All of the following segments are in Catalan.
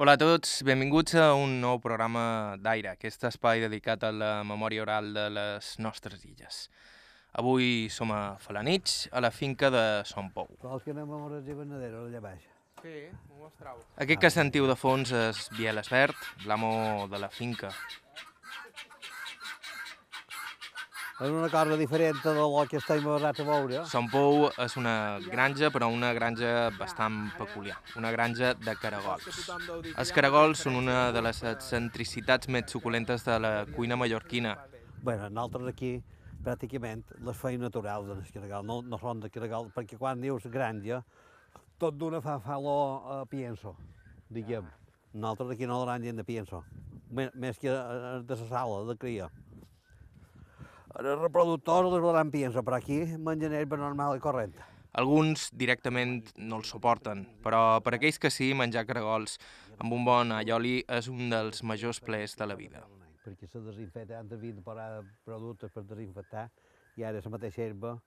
Hola a tots, benvinguts a un nou programa d'Aire, aquest espai dedicat a la memòria oral de les nostres illes. Avui som a Falanich, a la finca de Son Pou. Vols que anem a Mores i Benedero, allà baix? Sí, m'ho mostrau. Aquest que sentiu de fons és Biel Esbert, l'amo de la finca. És una cosa diferent de lo que estem acostumats a veure. Son Pou és una granja, però una granja bastant peculiar, una granja de caragols. Els caragols són una de les excentricitats més suculentes de la cuina mallorquina. Bé, nosaltres aquí, pràcticament, les feim naturals dels caragols, no, no són de caragols, perquè quan dius granja, tot d'una fa, fa lo uh, pienso, diguem. Nosaltres aquí no donem gent de pienso, més, més que eh, de la sala, de cria. Els reproductors les donen pienso, però aquí mengen herba normal i corrent. Alguns directament no el suporten, però per aquells que sí, menjar caragols amb un bon allioli és un dels majors plaers de la vida. Perquè se desinfecta, han de de parar productes per desinfectar, i ara la mateixa herba.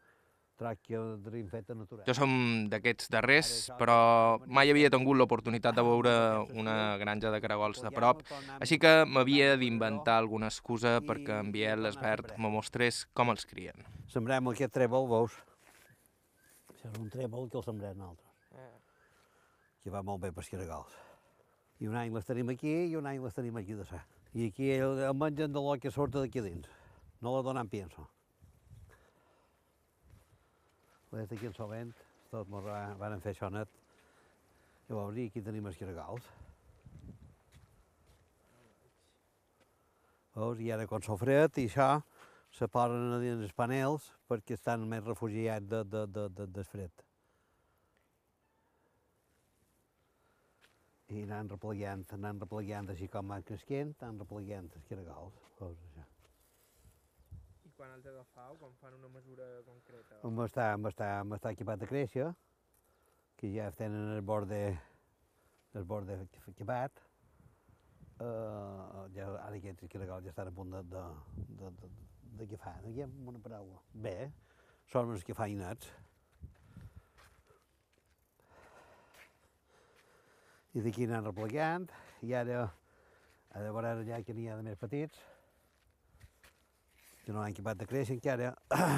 Jo som d'aquests darrers, però mai havia tingut l'oportunitat de veure una granja de caragols de prop, així que m'havia d'inventar alguna excusa perquè en Biel Esbert me mostrés com els crien. Sembrem aquest trèvol, veus? Això és un trèvol que el sembrem nosaltres, que va molt bé pels caragols. I un any les tenim aquí i un any les tenim aquí de sa. I aquí el, el mengen de lo que surt d'aquí dins. No la donen pienso. Ves aquí en Sovent, tot mos va- van fer això net. Llavors, i aquí tenim els caragols. Veus? I ara quan s'ha fred i això, se posen a dins els panels perquè estan més refugiats de, de, de, de, del fred. I anant replegiant, anant replegiant així com van cresquent, anant replegiant els caragols. Veus quan els agafau, quan fan una mesura concreta? Hem està, hem està, hem està equipat de créixer, que ja tenen el borde, el borde equipat. Uh, ja, ara aquests caragols ja estan a punt de, de, de, de, de què fan, aquí amb una paraula. Bé, són els que fan nets. I d'aquí anant replegant, i ara, ara veuràs allà que n'hi ha de més petits, que no han acabat de créixer encara,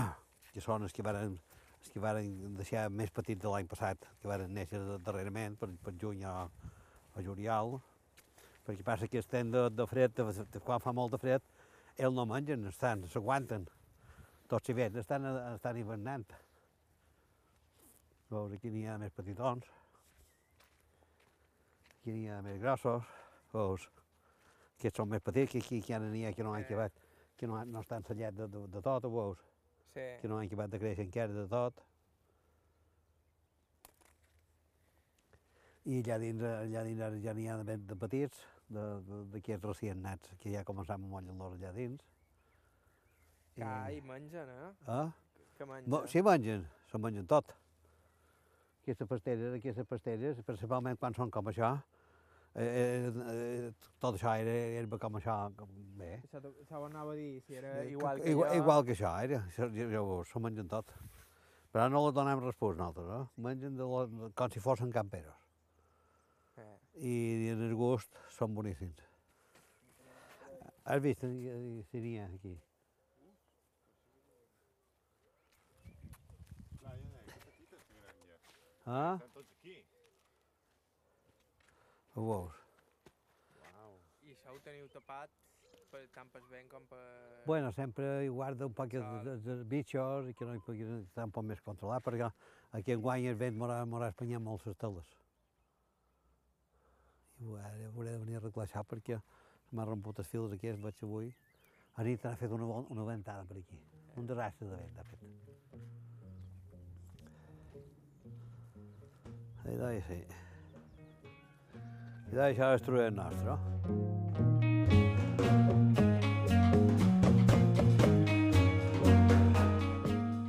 que són els que varen, els que varen deixar més petits de l'any passat, que varen néixer darrerament, per, per juny o, o juliol, perquè passa que estem de, de fred, de, de, quan fa molt de fred, ells no mengen, estan, s'aguanten. Tots hiverns estan, estan hivernant. Veus, aquí n'hi ha més petitons, aquí n'hi ha més grossos, veus, aquests són més petits, que aquí, que ara n'hi ha que no han acabat, que no, no estan sellats de, de, de tot, ho veus, Sí. que no han acabat de créixer encara de tot. I allà dins, allà dins ara ja n'hi ha de, de petits, d'aquests recient nats, que ja començam a moure l'or allà dins. Cai, mengen, eh? Ah? Que mengen. Mo, sí, mengen, se mengen tot. Aquestes pastelles, aquestes pastelles, principalment quan són com això, eh, eh, eh, tot això era herba com això, com, bé. Això, ho anava a dir, si era Eh, igual que igual, jo... igual que això, era. Això, ja, ja ho veus, s'ho mengen tot. Però no li donem respòs nosaltres, no? Mengen de lo, com si fossin camperos. Eh. I en el gust són boníssims. Has vist eh, si n'hi ha aquí? Ah? Ho veus? I això ho teniu tapat per, tant pel vent com per... Bueno, sempre hi guarda un poc de, de, de bitxos i que no hi puguin estar un poc més controlat, perquè aquí en guany el vent m'haurà espanyat molt les teles. I ara hauré de venir a arreglar això perquè m'ha romput els fils aquí, els veig avui. A nit ha fet una, una ventada per aquí, un desastre de vent ha fet. I doncs sí. I això és truet nostre, no?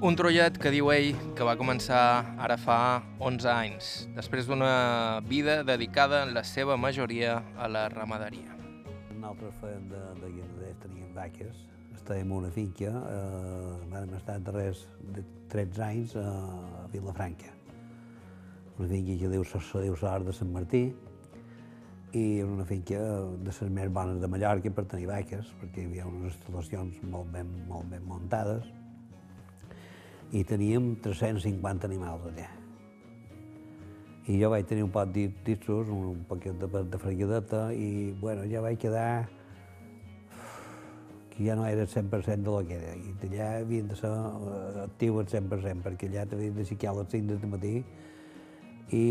Un trollet que diu ell que va començar ara fa 11 anys, després d'una vida dedicada en la seva majoria a la ramaderia. Nosaltres fèiem de, de guinaders, teníem vaques, estàvem en una finca, eh, vam estar darrers de 13 anys a Vilafranca. Una finca que diu, se diu Sort de Sant Martí, i era una finca de les més bones de Mallorca per tenir vaques, perquè hi havia unes instal·lacions molt ben, molt ben muntades, i teníem 350 animals allà. I jo vaig tenir un pot d'issos, un paquet de, de fregadeta, i bueno, ja vaig quedar que ja no era el 100% de lo que era. I allà havien de ser eh, actiu al 100%, perquè allà t'havien de xicar a les 5 del matí i,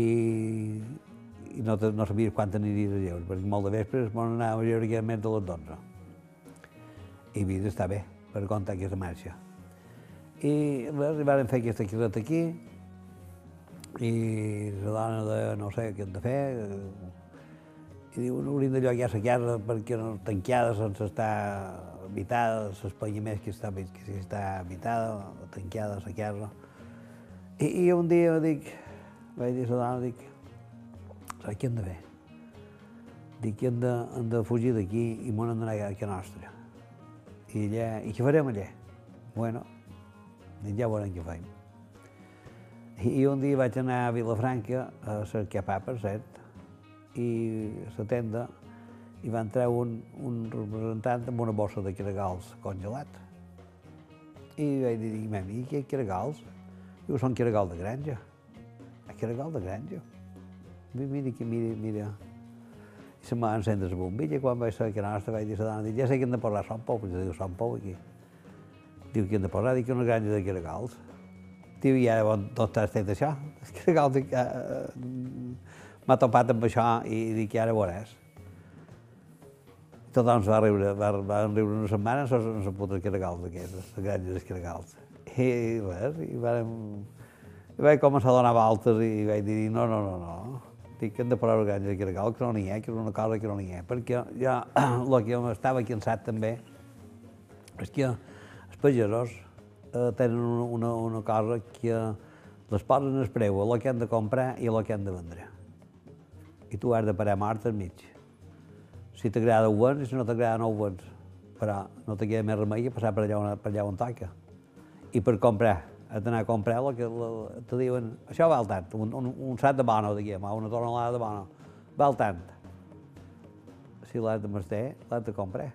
i no, no sabies quan aniries a lleure, perquè molt de vespres m'ho anava a lleure més de les 12. I havia d'estar bé per comptar aquesta marxa. I res, vam fer aquesta caseta aquí, i la dona de no sé què hem de fer, i diu, no hauríem de llogar la casa perquè no tancada sense estar habitada, més que està, que està habitada, tancada la casa. I, I un dia dic, vaig dir a la dona, dic, saps què hem de fer? Dic que hem de, hem de fugir d'aquí i m'ho hem d'anar a casa nostra. I allà, i què farem allà? Bueno, ja veurem què faim. I, un dia vaig anar a Vilafranca a cercar pa, per cert, i a la tenda i va entrar un, un representant amb una bossa de caragals congelat. I vaig dir, i què caragals? Diu, són caragal de granja. A caragal de granja. Mira, mira, mira. I se m'ha encendre la bombilla quan vaig ser a casa nostra, vaig dir a la dona, ja sé que hem de posar son pou, perquè diu son pou aquí. Diu que hem de posar, dic, una granja de caragals. Diu, i ara on t'has fet això? Els caragals, dic, uh, m'ha topat amb això i dic, ara veuràs. Tothom va riure, va, va riure una setmana no puta caragals d'aquestes, les granges caragals. I res, i vam, i vaig començar a donar voltes i vaig dir, no, no, no, no, dic hem de posar granges de caragal, que no n'hi ha, que és una cosa que no n'hi ha, perquè ja, el que m'estava cansat també és que els pagesos eh, tenen una, una, cosa que les posen el preu a el que han de comprar i a el que han de vendre. I tu has de parar mort al mig. Si t'agrada ho vens si no t'agrada no ho vens. Però no te queda més remei que passar per allà on, per allà on toca. I per comprar, d'anar a comprar el que la, te diuen, això val tant, un, un, un sac de bono, diguem, una tonelada de bono, val tant. Si l'has de mestre, l'has de comprar.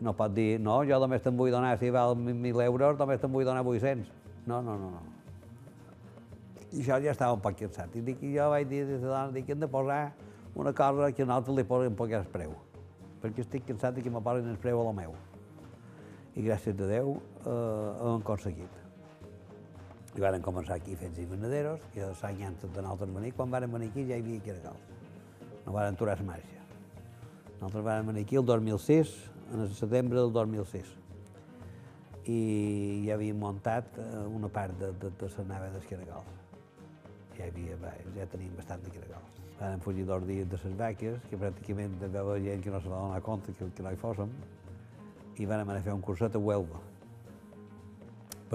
No pot dir, no, jo només te'n vull donar, si val 1.000 euros, només te'n vull donar 800. No, no, no, no. I això ja estava un poc cansat. I dic, jo vaig dir dona, dic, hem de posar una cosa que a nosaltres li poden pagar el preu, perquè estic cansat de que me posin el preu a la meu. I gràcies a Déu eh, ho hem aconseguit. I varen començar aquí fets i venaderos, que l'any antes de nosaltres venir, quan varen venir aquí ja hi havia caragals. No varen aturar marxa. Nosaltres varen venir aquí el 2006, en el setembre del 2006. I ja havíem muntat eh, una part de, de, de la nave dels caragals. Ja, havia, ja teníem bastant de caragals Vam fugir dos dies de les vaques, que pràcticament hi havia gent que no se va donar compte que, que no hi fóssim, i vam anar a fer un curset a Huelva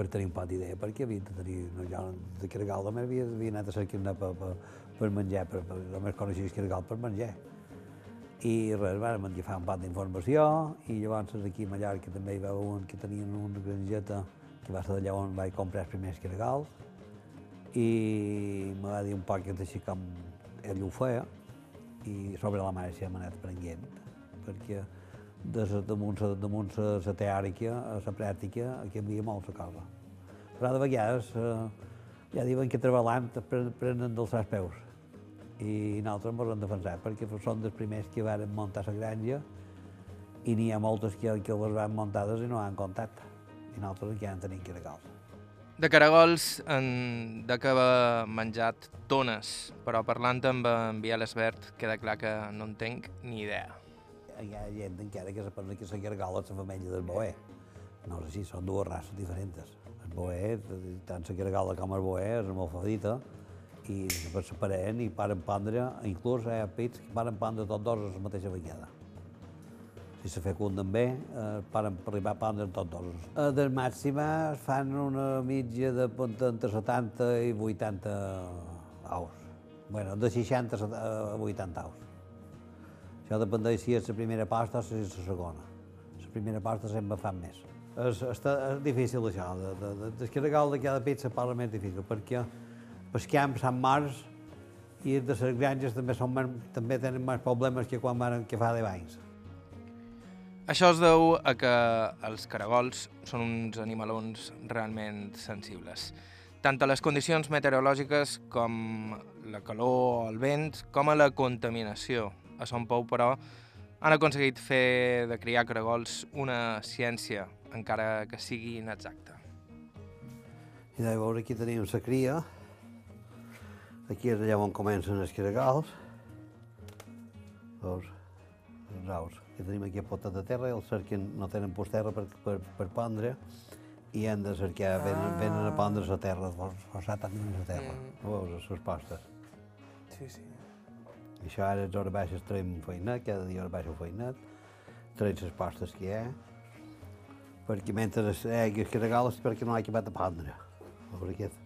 per tenir un pot d'idea, perquè havia de tenir, no, jo de Carregal només havia, havia anat a cercar per, per, per menjar, per, per, només coneixies Carregal per menjar. I res, vam agafar un pot d'informació, i llavors aquí a Mallorca també hi va un que tenien una granjeta que va ser d'allà on vaig comprar els primers Carregals, i me va dir un poc així com ell ho feia i sobre la marxa hem anat aprenent, perquè des damunt, damunt la teòrica, a la pràctica, hi havia molta cosa. Però de vegades eh, ja diuen que treballant prenen dels seus peus i nosaltres ens hem defensat perquè són dels primers que van muntar la granja i n'hi ha moltes que, que les van muntades i no han comptat i nosaltres encara en tenim regals. De caragols en de que va menjat tones, però parlant amb en Biel Esbert queda clar que no en tenc ni idea. Hi ha gent encara que se pensa que la femella del boer. No és així, són dues races diferents. El boer, tant la com el boer, és hermafrodita, i per separent i paren pondre, inclús hi ha pits que paren pondre tots dos a la mateixa vegada si se fecunden bé, eh, paren per arribar a prendre tots dos. Eh, des màximes fan una mitja de entre 70 i 80 aus. bueno, de 60 a 80 aus. Això dependeix si és la primera pasta o si és la segona. La primera pasta sempre fan més. És, està, és difícil això, de, de, de, descarregar de cada pizza parla més difícil, perquè camp Sant Març i de les granges també, són també tenen més problemes que quan van, que fa 10 anys. Això es deu a que els caragols són uns animalons realment sensibles. Tant a les condicions meteorològiques com la calor, el vent, com a la contaminació. A Son Pou, però, han aconseguit fer de criar caragols una ciència, encara que sigui inexacta. I de veure aquí tenim la cria, aquí és allà on comencen els caragols, veus, els aus. Aquí tenim aquí a pota de terra, els cerquen, no tenen post terra per, per, per pondre, i han de cercar, venen, venen a pondre la terra, forçar tant a la terra, Mm. veus, les pastes. Sí, sí. Això ara els hores baixes traiem feinet, cada dia hores baixes feinet, traiem les pastes que hi ha, perquè mentre es hagi els caragals perquè no ha acabat de prendre. Veure aquest.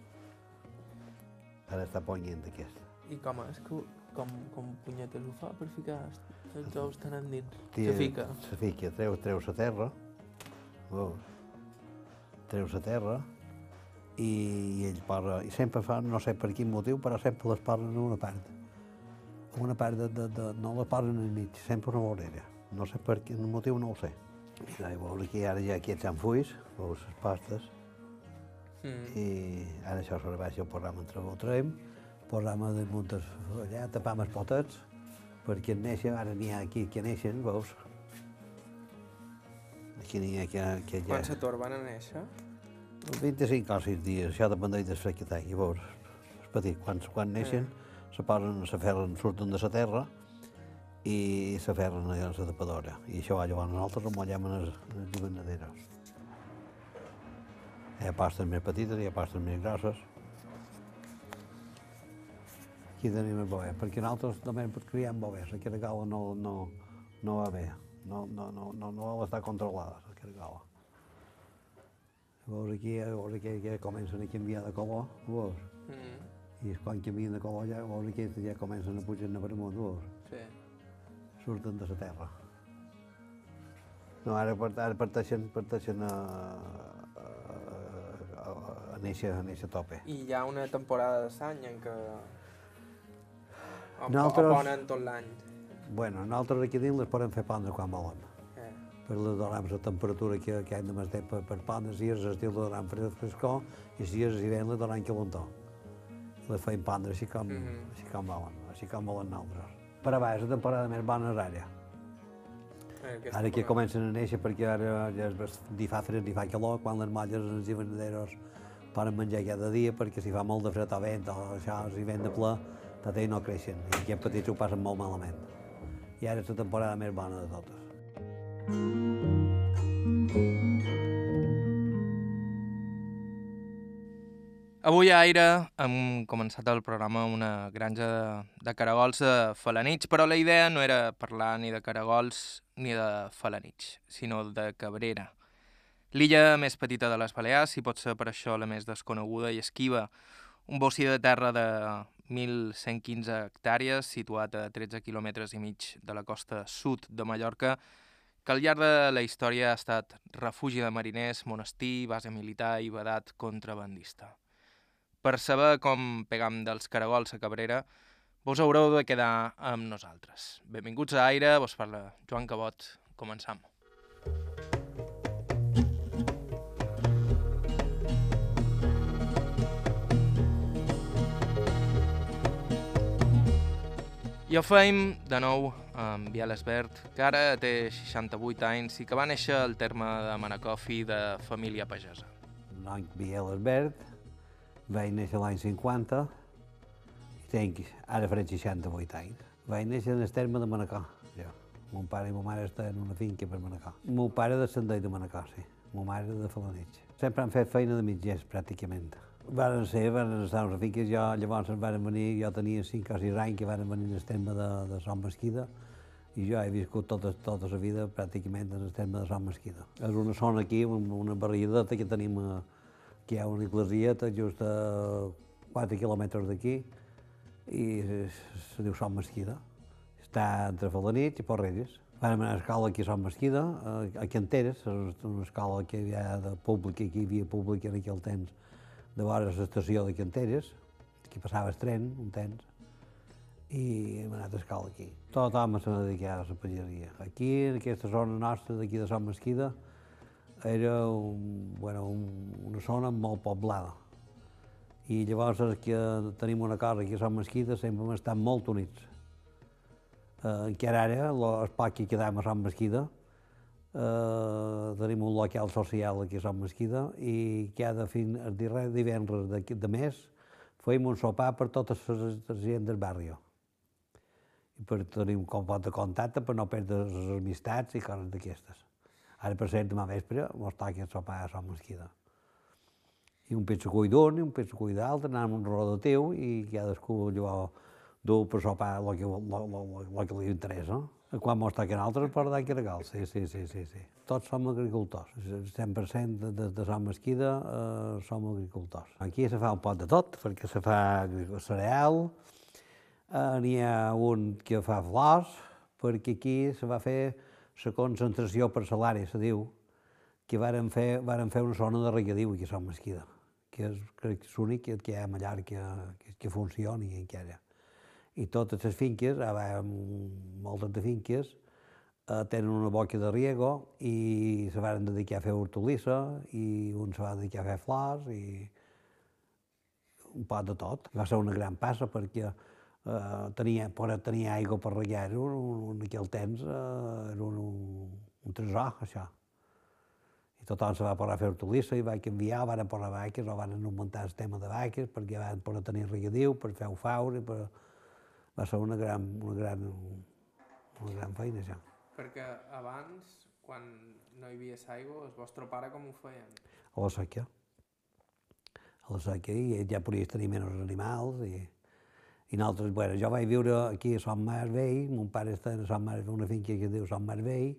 Ara està ponyent aquest. I com és que, com, com punyetes ho fa per ficar els ous tan endins? Se fica. Se fica, treu, treu la terra, veus? Treu la terra i, i ell posa, i sempre fa, no sé per quin motiu, però sempre les posen en una part. En una part de, de, de no les posen al mig, sempre una vorera. No sé per quin motiu, no ho sé. I veus aquí ara ja aquests enfuis, veus les pastes, Mm. i ara això sobre baix el posam entre ho traiem, posam a damunt els- allà, tapam els potets, perquè neixen, ara n'hi ha aquí que neixen, veus? Aquí n'hi ha que, que ja... Quan se torben a néixer? 25 o 6 dies, això dependeix del fred que tingui, veus? És petit, quan, quan neixen, se posen, s'aferren, surten de la terra i s'aferren a la tapadora. I això va llavors nosaltres ho mollem en els, en els hivernaderos. Hi ha pastes més petites, hi ha pastes més grosses. Aquí tenim el bover, perquè nosaltres també criem bovers, la caragala no, no, no va bé, no, no, no, no, no vol estar controlada, la caragala. Veus aquí, veus aquí que comencen a canviar de color, veus? Mm. I quan canvien de color ja, veus aquí ja comencen a pujar per amunt, veus? Sí. Surten de la terra. No, ara, ara parteixen, parteixen a, a, a, a, néixer, a néixer a tope. I hi ha una temporada de l'any en què... O, Nosaltres- o ponen tot l'any. Bueno, nosaltres aquí dins les podem fer pondre quan volen. Eh. Per la donem la temperatura que, que hem de mantenir per, per pondre, si és estil la donem fres, frescor, i si és hivern la donem calentó. Les fem pondre així com, Mhm. així com volen, així com volen nosaltres. Per a baix, la temporada més bona és ara. Eh, aquesta Ara que temporada. comencen a néixer perquè ara ja ni fa fred ni fa calor, quan les molles els hivernaderos poden menjar cada dia perquè si fa molt de fred o vent o això, si vent de ple, tot ells no creixen i aquests petits ho passen molt malament. I ara és la temporada més bona de totes. Avui a Aire hem començat el programa una granja de, de caragols de falanits, però la idea no era parlar ni de caragols ni de falanits, sinó de Cabrera. L'illa més petita de les Balears i pot ser per això la més desconeguda i esquiva, un bocí de terra de 1.115 hectàrees situat a 13 quilòmetres i mig de la costa sud de Mallorca, que al llarg de la història ha estat refugi de mariners, monestir, base militar i vedat contrabandista. Per saber com pegam dels caragols a Cabrera, vos haureu de quedar amb nosaltres. Benvinguts a Aire, vos parla Joan Cabot. Començam. I ho feim de nou amb Biel Esbert, que ara té 68 anys i que va néixer al terme de Manacofi de família pagesa. Nom Biel Albert, vaig néixer l'any 50 i tenc, ara faré 68 anys. Vaig néixer en el terme de Manacor, jo. Mon pare i ma mare estaven en una finca per Manacor. Mon pare descendeix de Manacor, sí. Ma mare de Falanitx. Sempre han fet feina de mitgers, pràcticament. Varen ser, varen estar a una finca, jo llavors varen venir, jo tenia 5 o 6 anys que varen venir en el terme de, de Som Mesquida, i jo he viscut tota, tota la vida pràcticament en el terme de Som Mesquida. És una zona aquí, una barriadeta que tenim a, que hi ha una iglesieta just a 4 quilòmetres d'aquí i se diu Sant Mesquida. Està entre Falanits i Porreres. Vam anar a escola aquí a Sant Mesquida, a, a Canteres, una escola que hi havia de públic, que hi havia públic en aquell temps, de vora l'estació de Canteres, que passava el tren, un temps, i hem anat a escala aquí. Tothom se dedicava a la pageria. Aquí, en aquesta zona nostra d'aquí de Sant Mesquida, era un, bueno, un, una zona molt poblada. I llavors que tenim una cosa aquí a Sant Mesquida sempre hem estat molt units. Eh, encara ara, el poc que quedem a Sant Mesquida, eh, tenim un local social aquí a Sant Mesquida i cada fin, el divendres de, de mes fèiem un sopar per totes les gent del barri i per tenir un compot de contacte per no perdre les amistats i coses d'aquestes. Ara, per cert, demà vespre mos toca sopar a Sant Mesquida. I un cull d'un i un cull d'altre, anàvem un rodatiu i cadascú allò du per sopar el que, lo, que li interessa. Quan mos toquen altres, per dar que regal. Sí, sí, sí, sí, sí. Tots som agricultors. El 100% de, de, de Sant Mesquida eh, som agricultors. Aquí se fa un pot de tot, perquè se fa cereal, eh, n'hi ha un que fa flors, perquè aquí se va fer la concentració salari, se diu, que varen fer, varen fer una zona de regadiu aquí a Sant Mesquida, que és, crec que l'únic que, hi ha allà que, que, que funcioni encara. I totes les finques, ara moltes de finques, eh, tenen una boca de riego i se van dedicar a fer hortolissa i un se va dedicar a fer flors i un pot de tot. Va ser una gran passa perquè eh, tenia, per tenir aigua per regar, era un, en aquell temps eh, era un, un, un tresor, això. I tothom se va posar a fer hortolissa i va canviar, van posar vaques, o van augmentar el tema de vaques, perquè van poder tenir regadiu, per fer faure, per... va ser una gran, una gran, una gran feina, això. Perquè abans, quan no hi havia aigua, el vostre pare com ho feien? A la seca. A la seca, i ja podies tenir menys animals, i i nosaltres, bueno, jo vaig viure aquí a Sant Mar Vell, mon pare està a Sant Mar, una finca que es diu Sant Mar Vell,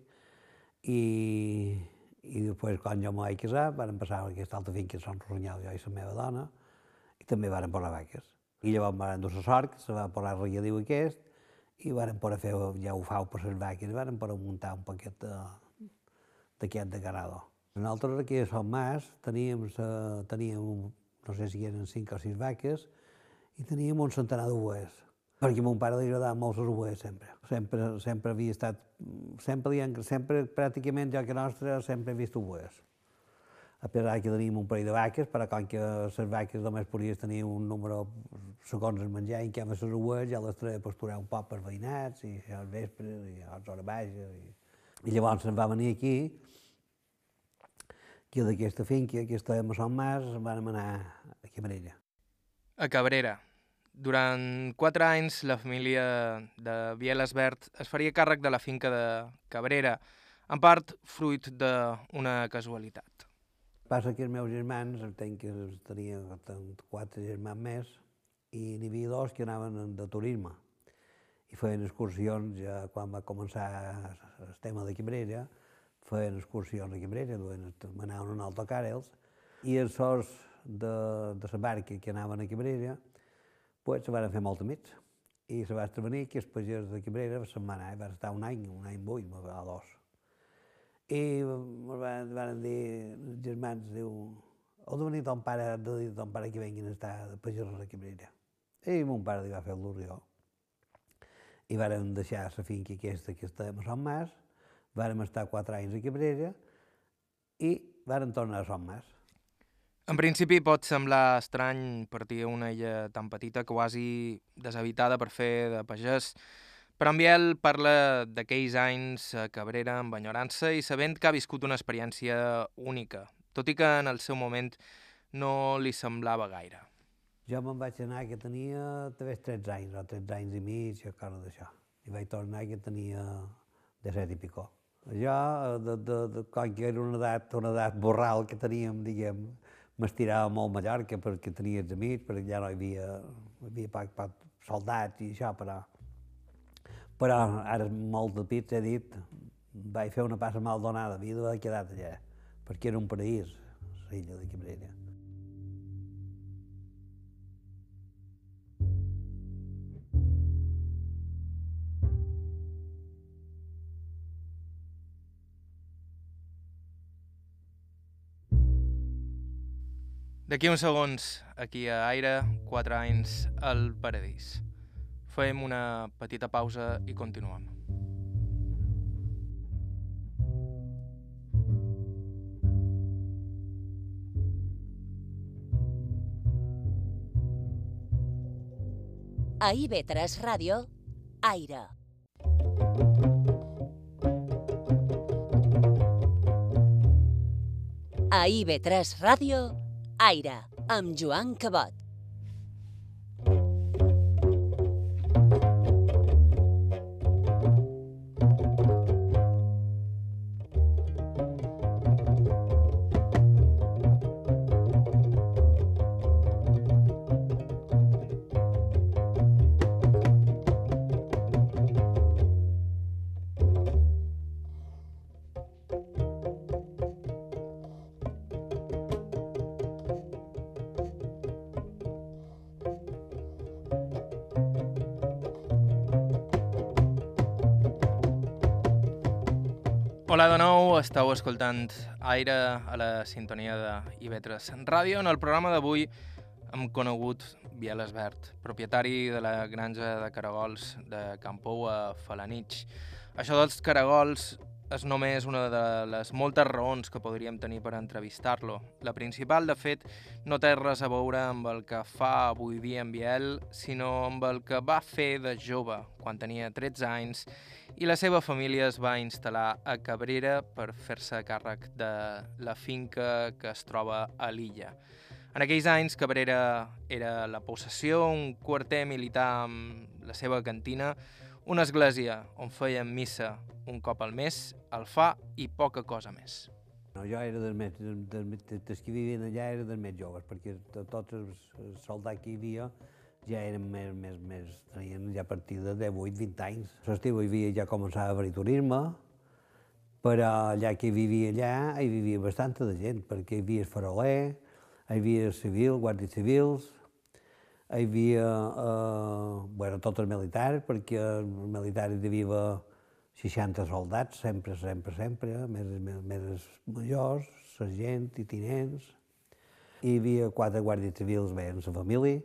i, i després quan jo m'ho vaig casar, vam passar a aquesta altra finca a Sant Ronyal, jo i la meva dona, i també varen posar vaques. I llavors van dur la sort, se va posar el regadiu aquest, i varen poder fer, ja ho fau per les vaques, varen poder muntar un paquet d'aquest de ganado. Nosaltres aquí a Sant Mas teníem, teníem, no sé si eren cinc o sis vaques, i teníem un centenar d'oboes, perquè a mon pare li agradaven molt les oboes sempre. Sempre, sempre havia estat, sempre, sempre pràcticament jo que nostre sempre he vist oboes. A pesar que teníem un parell de vaques, però com que les vaques només podies tenir un número segons el menjar, i que amb les oboes ja les treia a pasturar un poc per veïnats, i al vespre, i a les hores baixes. I, i llavors se'n va venir aquí, que d'aquesta finca, que estàvem a Sant Mas, vam anar a Camarella. A Cabrera, durant quatre anys, la família de Biel Esbert es faria càrrec de la finca de Cabrera, en part fruit d'una casualitat. Passa que els meus germans, entenc que tenia quatre germans més, i n'hi havia dos que anaven de turisme i feien excursions ja quan va començar el tema de Cabrera, feien excursions a Cabrera, anaven a un autocar ells, i els sols de, de la barca que anaven a Cabrera, pues, se van fer molt amics. I se va esdevenir que els pagès de Cabrera se'n van anar, van estar un any, un any vuit, a dos. I ens van, van dir, els germans, diu, heu de venir ton pare, de dir ton pare que venguin a estar de pagès a Cabrera. I mon pare li va fer l'orió. I vàrem deixar la finca aquesta que estàvem a Sant Mas, vàrem estar quatre anys a Cabrera i vàrem tornar a Sant Mas. En principi pot semblar estrany partir una illa tan petita, quasi deshabitada per fer de pagès, però en Biel parla d'aquells anys a Cabrera amb enyorança i sabent que ha viscut una experiència única, tot i que en el seu moment no li semblava gaire. Jo me'n vaig anar que tenia també 13 anys, o 13 anys i mig, o cosa d'això. I vaig tornar que tenia 17 i picó. Jo, de, de, de, com que era una edat, una edat borral que teníem, diguem, m'estirava molt Mallorca perquè tenia els amics, perquè ja no hi havia, hi havia poc, poc soldats i això, però, però ara molt de pits he dit, vaig fer una passa mal donada, havia d'haver quedat allà, perquè era un paraís, l'illa de Cabrera. D'aquí uns segons, aquí a Aire, quatre anys al Paradís. Fem una petita pausa i continuem. A IB3 Ràdio, Aire. A IB3 Ràdio, Aire, amb Joan Cabot. Esteu escoltant Aire a la sintonia de IB3 Ràdio. En el programa d'avui hem conegut Biel Esbert, propietari de la granja de caragols de Campou a Falanich. Això dels caragols és només una de les moltes raons que podríem tenir per entrevistar-lo. La principal, de fet, no té res a veure amb el que fa avui dia en Biel, sinó amb el que va fer de jove, quan tenia 13 anys, i la seva família es va instal·lar a Cabrera per fer-se càrrec de la finca que es troba a l'illa. En aquells anys, Cabrera era la possessió, un quarter militar amb la seva cantina, una església on feien missa un cop al mes, el fa i poca cosa més. No, jo era dels, més, dels, dels que vivien allà era dels més joves, perquè to- tots els, soldats que hi havia ja eren més, més, més, tenien ja a partir de 18-20 anys. L'estiu hi havia ja començava a haver turisme, però allà que vivia allà, hi vivia bastanta de gent, perquè hi havia faroler, hi havia civil, guàrdies civils, hi havia eh, bueno, tots els militars, perquè els militars hi havia 60 soldats, sempre, sempre, sempre, més, més, més majors, sergent i tinents. Hi havia quatre guàrdies civils bé en la família.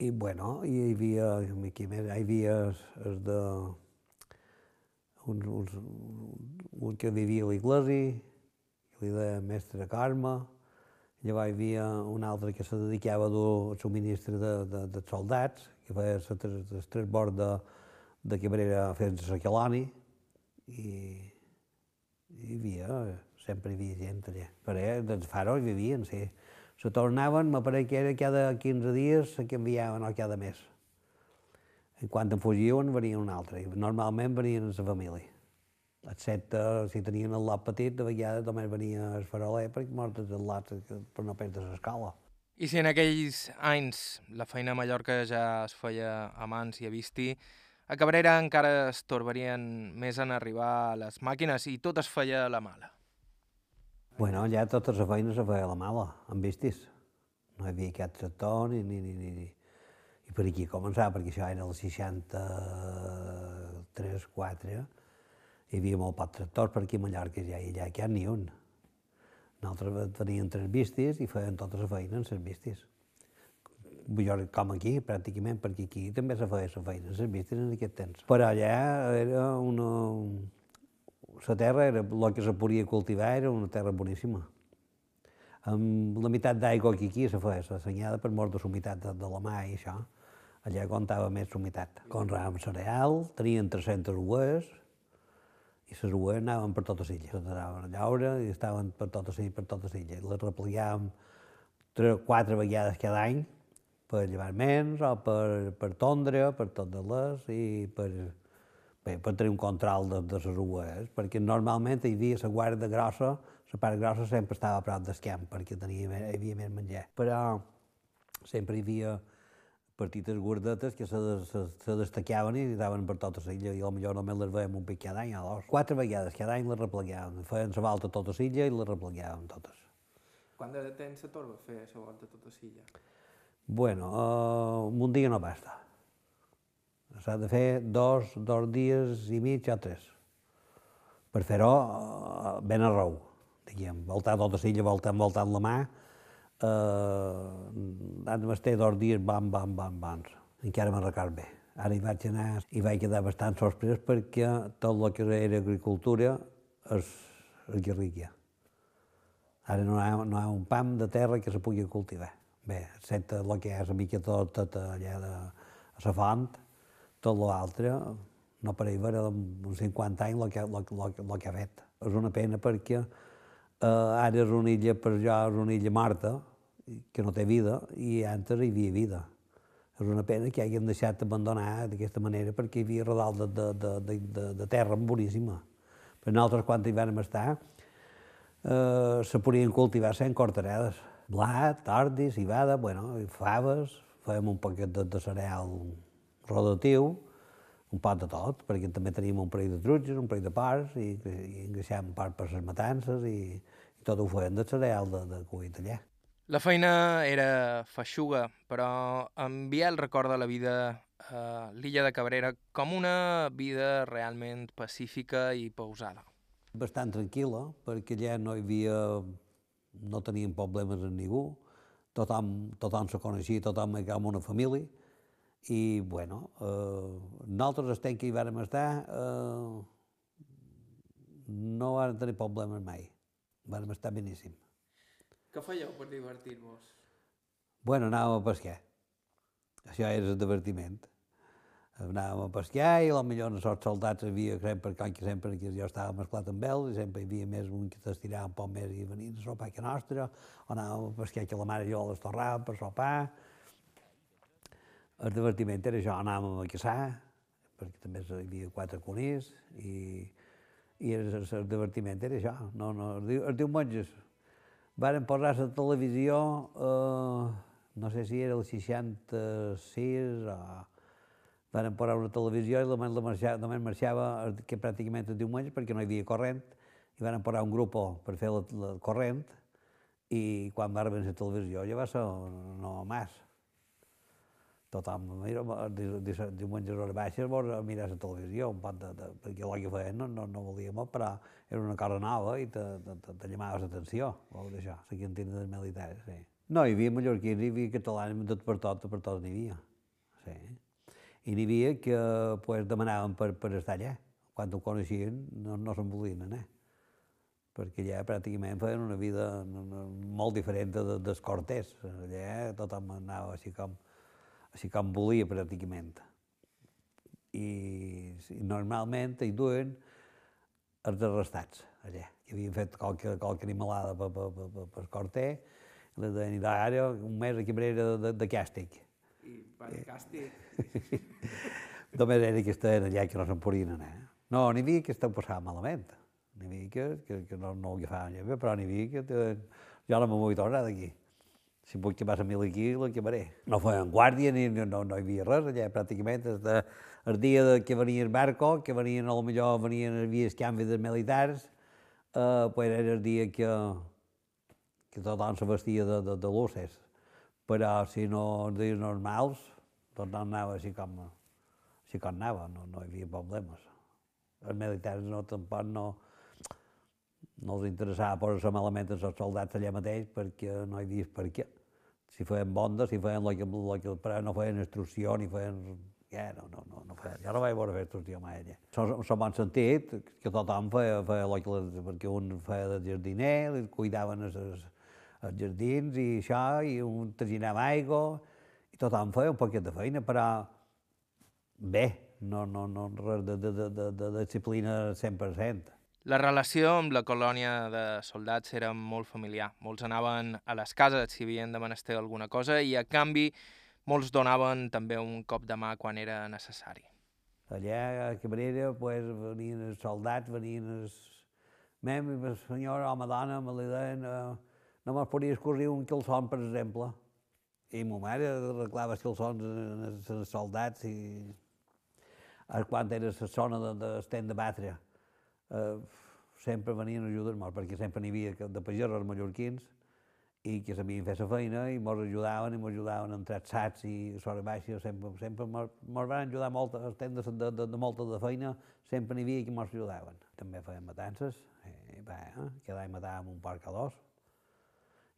I, bueno, hi havia, aquí més, hi havia els de... Uns, uns, un que vivia a l'església, que li deia mestre Carme, llavors hi havia un altre que se dedicava a dur el subministre de, de, de soldats, que feia el transport de, de Cabrera fins a Queloni, i hi havia, sempre hi havia gent allà. Però eh, dels faros hi vivien, sí. Se tornaven, me pareix que era cada 15 dies se canviaven o cada mes. I quan en fugien venien un altre, normalment venien la família. Excepte si tenien el lot petit, de vegades només venia el faroler perquè mortes el lot per no perdre l'escala. I si en aquells anys la feina a Mallorca ja es feia a mans i a visti, a Cabrera encara es torbarien més en arribar a les màquines i tot es feia a la mala. Bueno, ja tota la feina se feia a la mala, amb vistis. No hi havia cap tractor ni, ni, ni, ni, ni. I per aquí començava, perquè això era el 63, 4, hi havia molt poc tractors per aquí a Mallorca, ja, i allà que ni un. Nosaltres teníem tres vistis i feien tota la feina en les vistis. Jo, com aquí, pràcticament, perquè aquí també se feia la feina, les vistes en aquest temps. Però allà era una, la terra, era, el que se podia cultivar era una terra boníssima. Amb la meitat d'aigua que aquí se feia, s'assenyada per mort de la humitat de, de la mà i això. Allà comptava més la humitat. Conràvem cereal, tenien 300 ues, i les ues anaven per tota l'illa. Les anaven a llaure i estaven per tota l'illa, per tota l'illa. Les replegàvem tres, quatre vegades cada any per llevar menys o per, per tondre, per totes les i per, bé, per tenir un control de, de les ues, perquè normalment hi havia la guarda grossa, la part grossa sempre estava a prop del camp, perquè tenia, hi havia més menjar. Però sempre hi havia petites gordetes que se, se, se destacaven i anaven per tota l'illa, i potser només les veiem un pic cada any dos. Quatre vegades cada any les replegàvem, feien la volta a tota l'illa i les replegàvem totes. Quant de temps se torba fer la volta a tota l'illa? Bueno, uh, un dia no basta. S'ha de fer dos, dos dies i mig o tres. Per fer-ho uh, ben arreu, diguem, voltar tota l'illa, voltant, voltant la mà, Uh, han estar dos dies, bam, bam, bam, bam. Encara me'n record bé. Ara hi vaig anar i vaig quedar bastant sorprès perquè tot el que era agricultura és, és guerrilla. Ara no hi, ha, no hi ha un pam de terra que se pugui cultivar. Bé, excepte el que és una mica tot, tot allà de la font, tot l'altre, no per veure uns 50 anys el que, el, el, el que ha fet. És una pena perquè eh, ara és una illa, per jo és una illa morta, que no té vida, i antes hi havia vida. És una pena que hagin deixat abandonar d'aquesta manera perquè hi havia redal de, de, de, de, de terra boníssima. Per nosaltres, quan hi vam estar, eh, se podien cultivar sent cortarades. Blat, ordi, cibada, bueno, faves, fèiem un paquet de, de cereal rodatiu, un pot de tot, perquè també teníem un parell de trutges, un parell de parts, i, i engreixàvem part per les matances, i, i tot ho feien de cereal de, de cuit allà. La feina era feixuga, però en Biel recorda la vida a l'illa de Cabrera com una vida realment pacífica i pausada. Bastant tranquil·la, perquè allà no hi havia... no teníem problemes amb ningú, tothom, tothom se coneixia, tothom era com una família, i, bueno, eh, nosaltres estem que hi vàrem estar, eh, no vam tenir problemes mai, vàrem estar beníssim. Què fèieu per divertir-vos? Bueno, anàvem a pescar. Això era el divertiment. Anàvem a pescar i potser els soldats havia sempre, com que sempre que jo estava mesclat amb ells, i sempre hi havia més un que t'estirava un poc més i venia a sopar que nostra, o anàvem a pescar que la mare i jo les torràvem per sopar. El divertiment era això, anàvem a caçar, perquè també hi havia quatre conills, i, i el, el divertiment era això. No, no, els diumenges varen posar la televisió, eh, no sé si era el 66 o... Varen posar una televisió i només, la marxava, només marxava que pràcticament el diumenge perquè no hi havia corrent i van posar un grup per fer la, la corrent i quan va arribar la televisió ja va ser no més. Tothom, mira, diumenge hores baixes vols mirar la televisió, un pot de, de, perquè el que feien no, no, no volíem, però era una cosa nova i te, te, te, te llamaves l'atenció, dir això, la cantina dels militars, sí. No, hi havia mallorquins, hi havia catalans, tot per tot, per tot n'hi havia, sí. I n'hi havia que pues, demanaven per, per estar allà, quan ho coneixien no, no se'n volien anar perquè allà pràcticament feien una vida molt diferent de, dels cortés. Allà tothom anava així com, així com volia pràcticament. I, i normalment hi duen els arrestats allà, que havien fet qualque, qualque animalada per, per, per, per, per Corté, i li deien, ara un mes a Cabrera de, de, de càstig. I per càstig? Només era que estaven allà que no se'n podien anar. No, n'hi havia que esteu passant malament. N'hi havia que, que, que no, no ho agafaven bé, però n'hi havia que... Te... Jo no me vull tornar d'aquí. Si vull que vas a mil aquí, la quemaré. No feien guàrdia, ni, no, no, hi havia res allà, pràcticament. El, de, el dia de que venia el barco, que venien, a lo millor venien, hi havia canvi de militars, eh, pues era el dia que, que tothom se vestia de, de, de luces. Però si no els dies normals, tot anava així com, així com anava, no, no hi havia problemes. Els militars no, tampoc no, no els interessava posar-se malament els soldats allà mateix perquè no hi havia per què. Si feien bonda, si feien el que, el que però no feien instrucció ni feien... Ja, no, no, no, no feien. Jo no vaig veure fer instrucció mai allà. S'ho bon sentit, que tothom feia, feia el que, perquè un feia de jardiner, li cuidaven els, els jardins i això, i un traginava aigua, i tothom feia un poquet de feina, però bé, no, no, no res de, de, de, de, de disciplina 100%. La relació amb la colònia de soldats era molt familiar. Molts anaven a les cases si havien de menester alguna cosa i, a canvi, molts donaven també un cop de mà quan era necessari. Allà a Cabrera pues, venien els soldats, venien els... Mem, el senyor, home, dona, me li deien, eh, no me'ls podia escorrir un quilson, per exemple. I ma mare arreglava els quilsons als soldats i quan era la zona de, de, de batre eh, sempre venien a ajudar-nos, perquè sempre n'hi havia de pagesos mallorquins i que sabien fer la feina i ens ajudaven i ens ajudaven entrar sacs i sobre baixa, sempre, sempre ens van ajudar molt, estem de, de, de, de molta de feina, sempre n'hi havia que ens ajudaven. També feien matances, i, va, eh? cada any matàvem un porc a dos,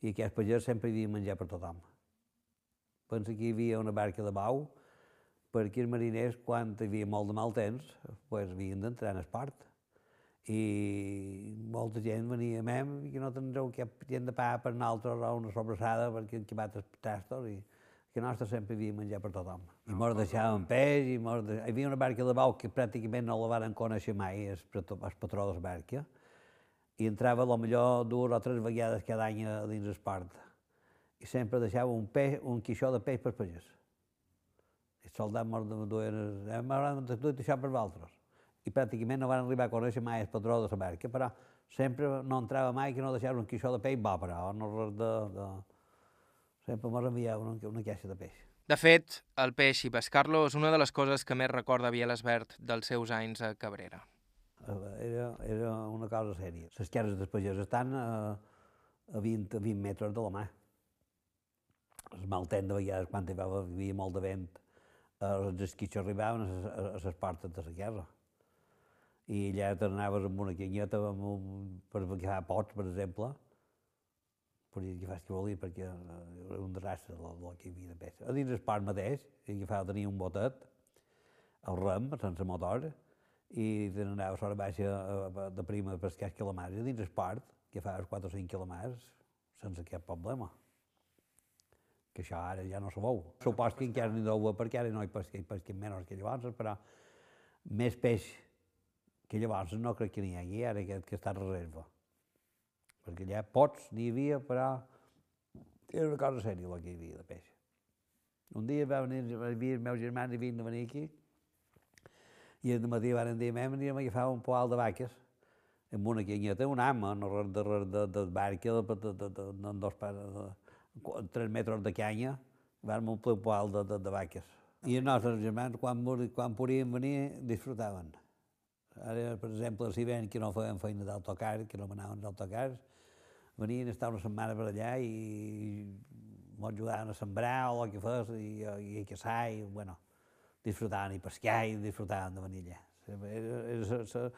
i aquest pagès sempre hi havia menjar per tothom. Pensa que hi havia una barca de bau perquè els mariners, quan hi havia molt de mal temps, pues, havien d'entrar en esport. I molta gent venia a mem que no tindreu cap gent de pa per nosaltres o una sobrassada perquè hem quemat els tastos i que nostre sempre havia menjar per tothom. I mos deixaven peix, i mos de... hi havia una barca de bau que pràcticament no la van conèixer mai, el, el patró de la barca, i entrava a millor dues o tres vegades cada any a dins l'esport. I sempre deixava un, peix, un quixó de peix per pagès. I els soldats mos duien, eh, de això per vosaltres. I pràcticament no van arribar a conèixer mai el patró de la barca, però sempre no entrava mai que no deixava un quixó de peix bo, però no res de, de... Sempre mos enviava una, una caixa de peix. De fet, el peix i pescar-lo és una de les coses que més recorda Biel Esbert dels seus anys a Cabrera. Era, era una cosa sèria. Les cases dels pagès estan a, a, 20, a 20 metres de la mà. Es maltent de vegades, quan hi havia molt de vent, els esquitxos arribaven a les portes de la casa. I allà t'anaves amb una canyeta amb un, per agafar pots, per exemple, podia agafar el que volia perquè era un desastre el, el que hi havia de pes. A dins el parc mateix, agafava, tenia un botet, el rem, sense motor, i te n'anava a baixa de prima a pescar calamars. A dins el parc, agafaves 4 o 5 calamars sense cap problema. Que això ara ja no se veu. Supos que encara n'hi deu perquè ara no hi hi pesquen menys que llavors, però més peix que llavors no crec que n'hi hagi ara que, que està a reserva perquè allà pots n'hi havia, però era una cosa sèria el que hi havia de peix. Un dia va venir, venir els meus germans vinc de venir aquí, i el matí van dir, mem, anirem a agafar un poal de vaques, amb una canyeta, un ama, no de, de, de, de barca, de, de, de, de, de, dos de, tres metres de canya, vam omplir un poal de, de, de vaques. I els nostres germans, quan, quan podien venir, disfrutaven. Ara, per exemple, si ven que no feien feina d'autocar, que no anaven d'autocars, venien a estar una setmana per allà i mos ajudaven a sembrar o el que fos, i, i a caçar, i, bueno, disfrutaven i pescar i disfrutaven de venir allà. Era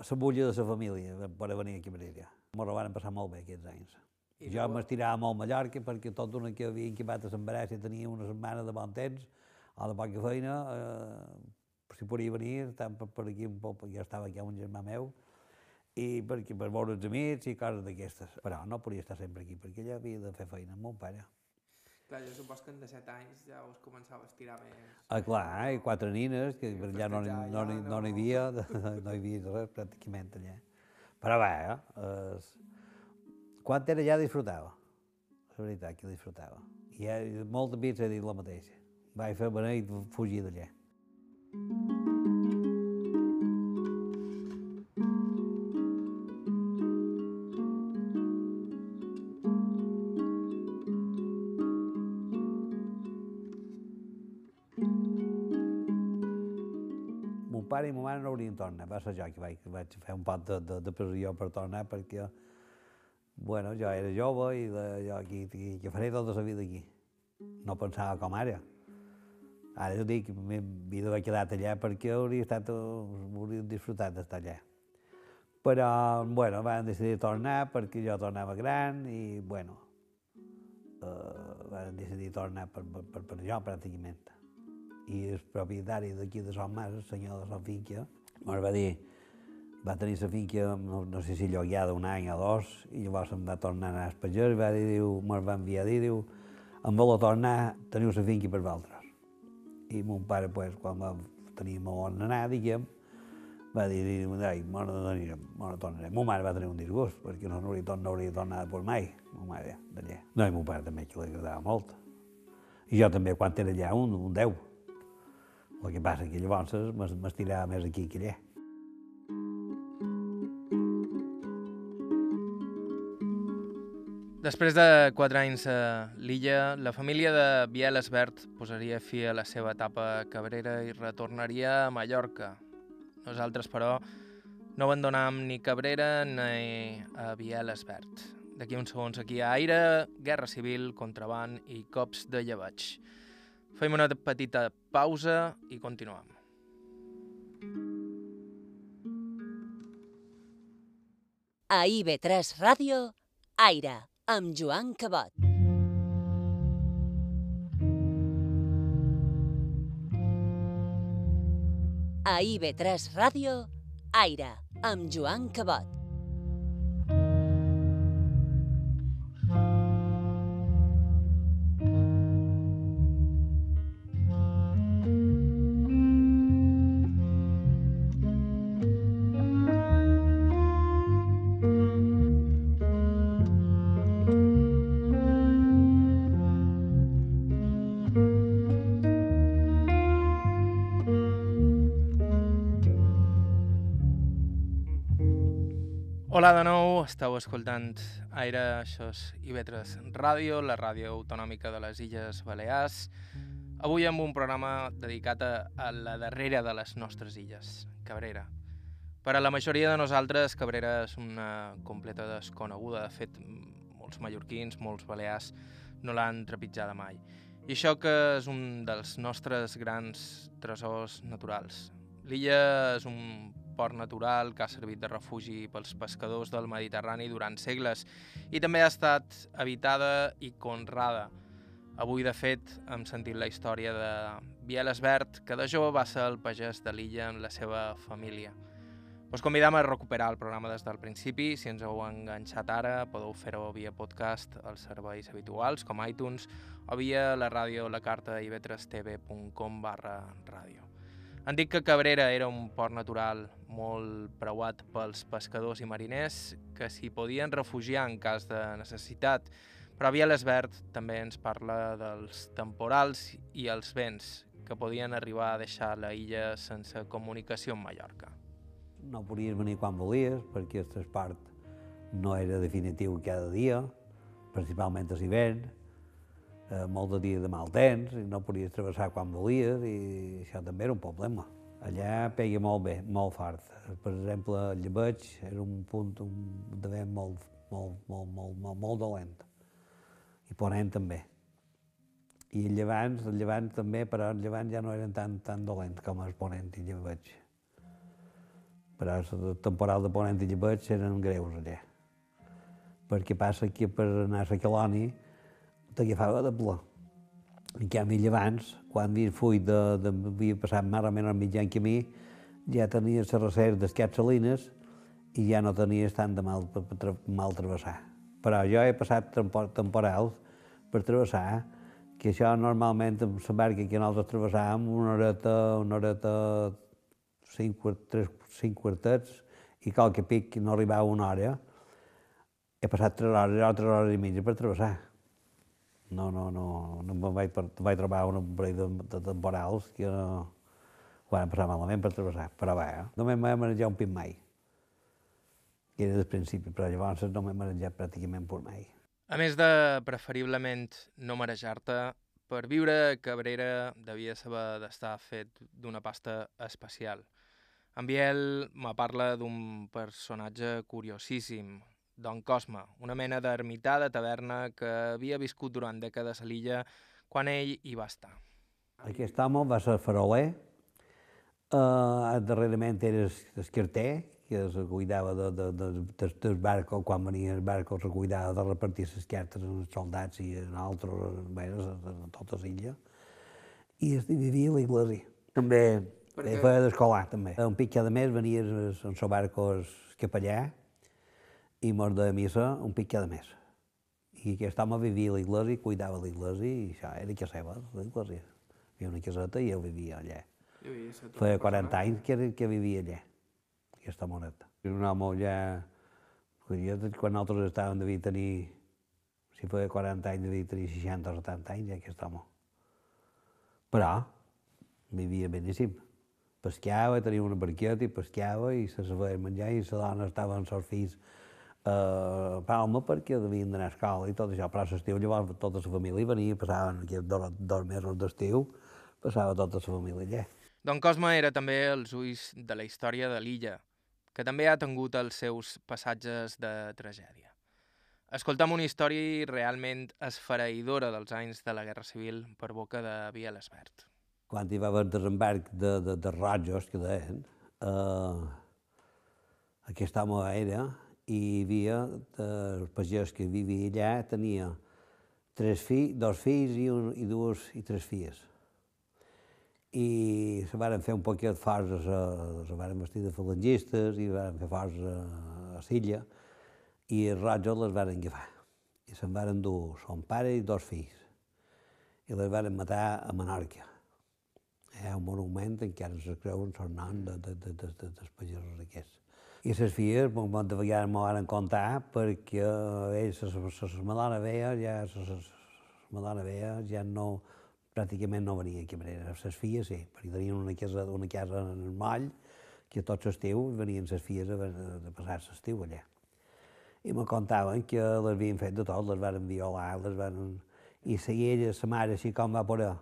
la bulla de la família per venir aquí a Brilla. M'ho van passar molt bé aquests anys. I jo m'estirava molt a Mallorca perquè tot una que havia inquimat a sembrar, si tenia una setmana de bon temps o de poca feina, eh, si podia venir, tant per, per aquí un poc, jo estava aquí un germà meu, i perquè, per veure els amics i coses d'aquestes. Però no podia estar sempre aquí, perquè ella havia de fer feina amb mon pare. Clar, jo supos que en de 7 anys ja us començava a estirar més... Ah, clar, i quatre nines, que per allà no, no, no, no, no, hi havia, no hi havia res pràcticament allà. Però bé, eh, es... quan era allà disfrutava, la veritat que disfrutava. I ha, molt de he dit la mateixa. Vaig fer beneit fugir d'allà. Pare i ma mare no haurien tornat, va ser jo que vaig, vaig fer un pot de, de, de pressió per tornar perquè, bueno, jo era jove i de, jo aquí, aquí, que faré tota la vida aquí. No pensava com ara. Ara jo dic, m'havia d'haver quedat allà perquè hauria estat, hauria disfrutat d'estar allà. Però, bueno, van decidir tornar perquè jo tornava gran i, bueno, eh, van decidir tornar per, per, per, per jo, pràcticament i el propietari d'aquí de Son Mas, el senyor de la finca, ens va dir, va tenir la finca, no, no sé si lloguada un any o dos, i llavors em va tornar a anar a Espager, i va dir, diu, va enviar a dir, diu, em vol tornar, teniu la finca per vosaltres. I mon pare, pues, quan va tenir on anar, diguem, va dir, ai, m'ho anirem, m'ho tornarem. Mon mare va tenir un disgust, perquè no hauria, no hauria tornat per mai, mon mare, d'allà. No, i mon pare també, que li agradava molt. I jo també, quan era allà, un, un deu. El que passa que llavors m'estirava més aquí que allà. Després de quatre anys a l'illa, la família de Biel Esbert posaria fi a la seva etapa cabrera i retornaria a Mallorca. Nosaltres, però, no abandonam ni Cabrera ni a Biel Esbert. D'aquí uns segons aquí a Aire, Guerra Civil, Contraband i Cops de Llevaig. Fem una petita pausa i continuem. A IB3 Ràdio, Aire. Amb Joan Cabot. A IB3 Ràdio, Aire, amb Joan Cabot. Hola de nou, esteu escoltant Aire, això és IB3 Ràdio, la ràdio autonòmica de les Illes Balears. Avui amb un programa dedicat a, a la darrera de les nostres illes, Cabrera. Per a la majoria de nosaltres, Cabrera és una completa desconeguda. De fet, molts mallorquins, molts balears, no l'han trepitjada mai. I això que és un dels nostres grans tresors naturals. L'illa és un port natural que ha servit de refugi pels pescadors del Mediterrani durant segles i també ha estat habitada i conrada. Avui, de fet, hem sentit la història de Biel Esbert, que de jove va ser el pagès de l'illa amb la seva família. Us convidam a recuperar el programa des del principi. Si ens heu enganxat ara, podeu fer-ho via podcast als serveis habituals, com iTunes, o via la ràdio la carta ib3tv.com barra ràdio. Han dit que Cabrera era un port natural molt preuat pels pescadors i mariners que s'hi podien refugiar en cas de necessitat, però Biel Esbert també ens parla dels temporals i els vents que podien arribar a deixar la illa sense comunicació amb Mallorca. No podies venir quan volies, perquè el transport no era definitiu cada dia, principalment a l'hivern, eh, molts de dies de mal temps, i no podies travessar quan volies, i això també era un problema. Allà pega molt bé, molt fort. Per exemple, el llebeig era un punt un, de vent molt, molt, molt, molt, molt, molt dolent. I ponent també. I el llevant, el llevant també, però el llevant ja no eren tan, tan dolents com el ponent i llebeig. Però el temporal de ponent i llebeig eren greus allà. Perquè passa que per anar a la colònia t'agafava de pla. En canvi, abans, quan havia fuit de, de, havia passat menys el mitjan camí, ja tenies les reserves des capsalines i ja no tenies tant de mal per, mal travessar. Però jo he passat temporals per travessar, que això normalment amb la barca que nosaltres travessàvem, una horeta, una horeta, cinc, tres, cinc quartets, i qualque pic no arribava una hora, he passat tres hores, tres hores i mitja per travessar. No, no, no, no em vaig, vaig trobar un parell de, de temporals que no, ho van passar malament per travessar, però bé, eh? no m'he manejat un pit mai. I era del principi, però llavors no m'he manejat pràcticament per mai. A més de preferiblement no marejar-te, per viure Cabrera devia saber d'estar fet d'una pasta especial. En Biel me parla d'un personatge curiosíssim, Don Cosme, una mena d'ermità de taverna que havia viscut durant dècades a l'illa quan ell hi va estar. Aquest home va ser faroler, uh, darrerament era esquerter, que es cuidava de, de, de, de, del barco, quan venia el barco se cuidava de repartir les cartes als soldats i en altres, bé, a, tota l'illa. I vivia a l'església. També Perquè... feia d'escolar, també. Un pic cada mes venia en el seu barco capellà i mort de missa un pic cada mes. I aquest home vivia a l'església, cuidava l'església i això era que seva, l'església. Hi havia una caseta i ell vivia allà. Feia 40 anys que, que vivia allà, aquesta moneta. Era un home ja... Quan nosaltres estàvem devia tenir, si feia 40 anys, devia tenir 60 o 70 anys, aquest home. Però vivia beníssim. Pescava, tenia una barqueta i pescava i se sabia menjar i la dona estava amb els fills a Palma perquè devien d'anar a escola i tot això, però a l'estiu llavors tota la família venia, passaven aquí dos, dos mesos d'estiu, passava tota la família allà. Don Cosme era també els ulls de la història de l'illa, que també ha tingut els seus passatges de tragèdia. Escoltam una història realment esfereïdora dels anys de la Guerra Civil per boca de Biel Esbert. Quan hi va haver desembarc de, de, de rojos, que deien, eh, aquest home era, i hi havia, el pagès que vivia allà tenia tres fills, dos fills i, un, i dues i tres filles. I se varen fer un poquet forts, se varen vestir de falangistes i varen fer forts a, a Silla i els rojos les varen agafar. I se'n varen dur son pare i dos fills. I les varen matar a Menorca. Hi ha un monument en què se creu un son nom de, de, de, de, de, dels pagesos aquests. I les filles, de vegades m'ho van contar perquè ells, la madona veia, ja, la madona veia, ja no, pràcticament no venia aquí a Cabrera. Les filles sí, perquè tenien una casa, una casa en el moll, que tots l'estiu venien les filles a, a passar l'estiu allà. I me contaven que les havien fet de tot, les van violar, les van... I seguia ella, la mare, així com va poder,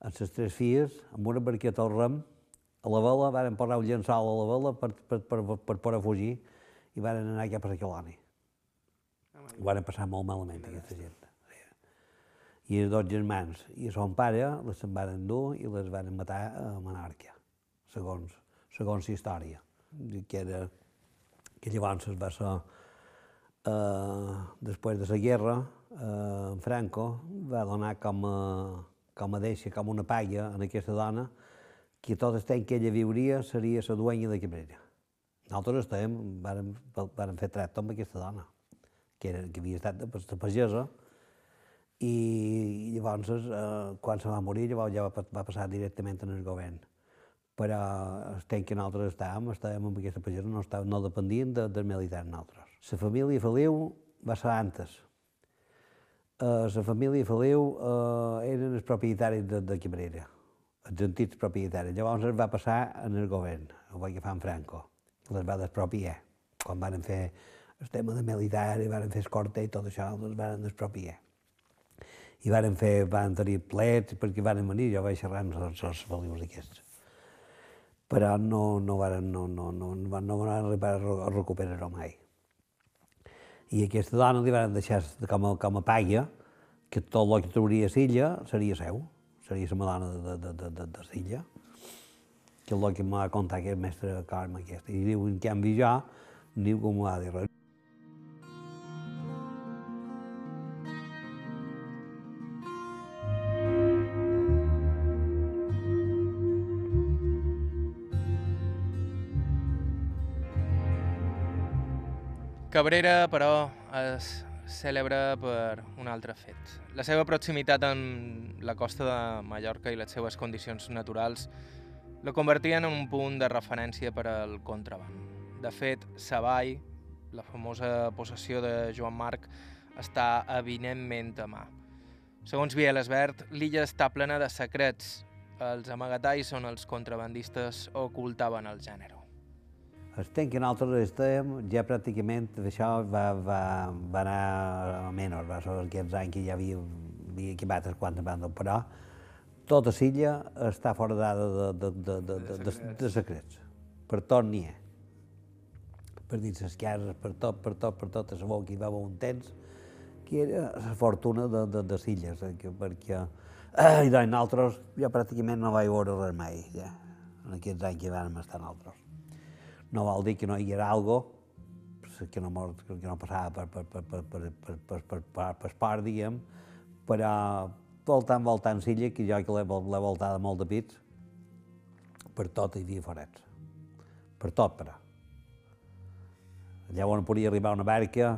amb les tres filles, amb una barqueta al rem, a la vela, van posar un llençol a la vela per, per, per, per, poder fugir i van anar cap a la colònia. Ho van passar molt malament, aquesta gent i els dos germans i son pare les se'n van endur i les van matar a Menorca, segons, segons la història. Que, era, que llavors es va ser, eh, després de la guerra, eh, Franco va donar com a, com a deixa, com una paga en aquesta dona, que tot el temps que ella viuria seria la duenya de Cabrera. Nosaltres estàvem, vàrem, vàrem fer tracte amb aquesta dona, que, era, que havia estat de, de pagesa, i llavors, eh, quan se va morir, llavors ja va, va passar directament en el govern. Però el temps que nosaltres estàvem, estàvem amb aquesta pagesa, no, estàvem, no dependien de, del militar nosaltres. La família Feliu va ser antes. Eh, la família Feliu eh, eren els propietaris de, de Cabrera, els antics propietaris. Llavors es va passar en el govern, ho va agafar en Franco, les va despropiar. Quan van fer el tema de militar i van fer escorta i tot això, les van despropiar i varen fer, van tenir plets perquè van venir, jo vaig xerrar amb els, felius aquests. Però no, no, varen, no, no, no, no, van, no van arribar a recuperar-ho mai. I aquesta dona li van deixar com a, com a paia que tot el que trauria a Silla seria seu, seria la madona de, de, de, de, de Silla, que és el que m'ha contat aquest mestre Carme aquest. I diu, en canvi jo, diu com m'ho ha dit res. Cabrera, però, és cèlebre per un altre fet. La seva proximitat amb la costa de Mallorca i les seves condicions naturals la convertien en un punt de referència per al contraband. De fet, Savall, la famosa possessió de Joan Marc, està evidentment a mà. Segons Biel Esbert, l'illa està plena de secrets. Els amagatalls on els contrabandistes ocultaven el gènere. El temps que nosaltres estàvem, ja pràcticament això va, va, va anar a menys, va ser aquests anys que ja havia, havia equipat els quants bandes, però tota l'illa està fora dada de, de, de, de, de, de, de secrets. Per tot n'hi ha. Per dins les cases, per tot, per tot, per tot, sabó que hi va haver un temps, que era la fortuna de, de, de illes, que, perquè eh, i nosaltres jo pràcticament no vaig veure res mai, ja, en aquests anys que vam estar nosaltres no vol dir que no hi haguera algo que no, que no passava per, per, per, per, per, per, per, per, per, per part, diguem, però voltant, voltant silla, que jo que l'he voltada molt de pits, per tot hi havia forets. Per tot, però. Allà on podia arribar una barca,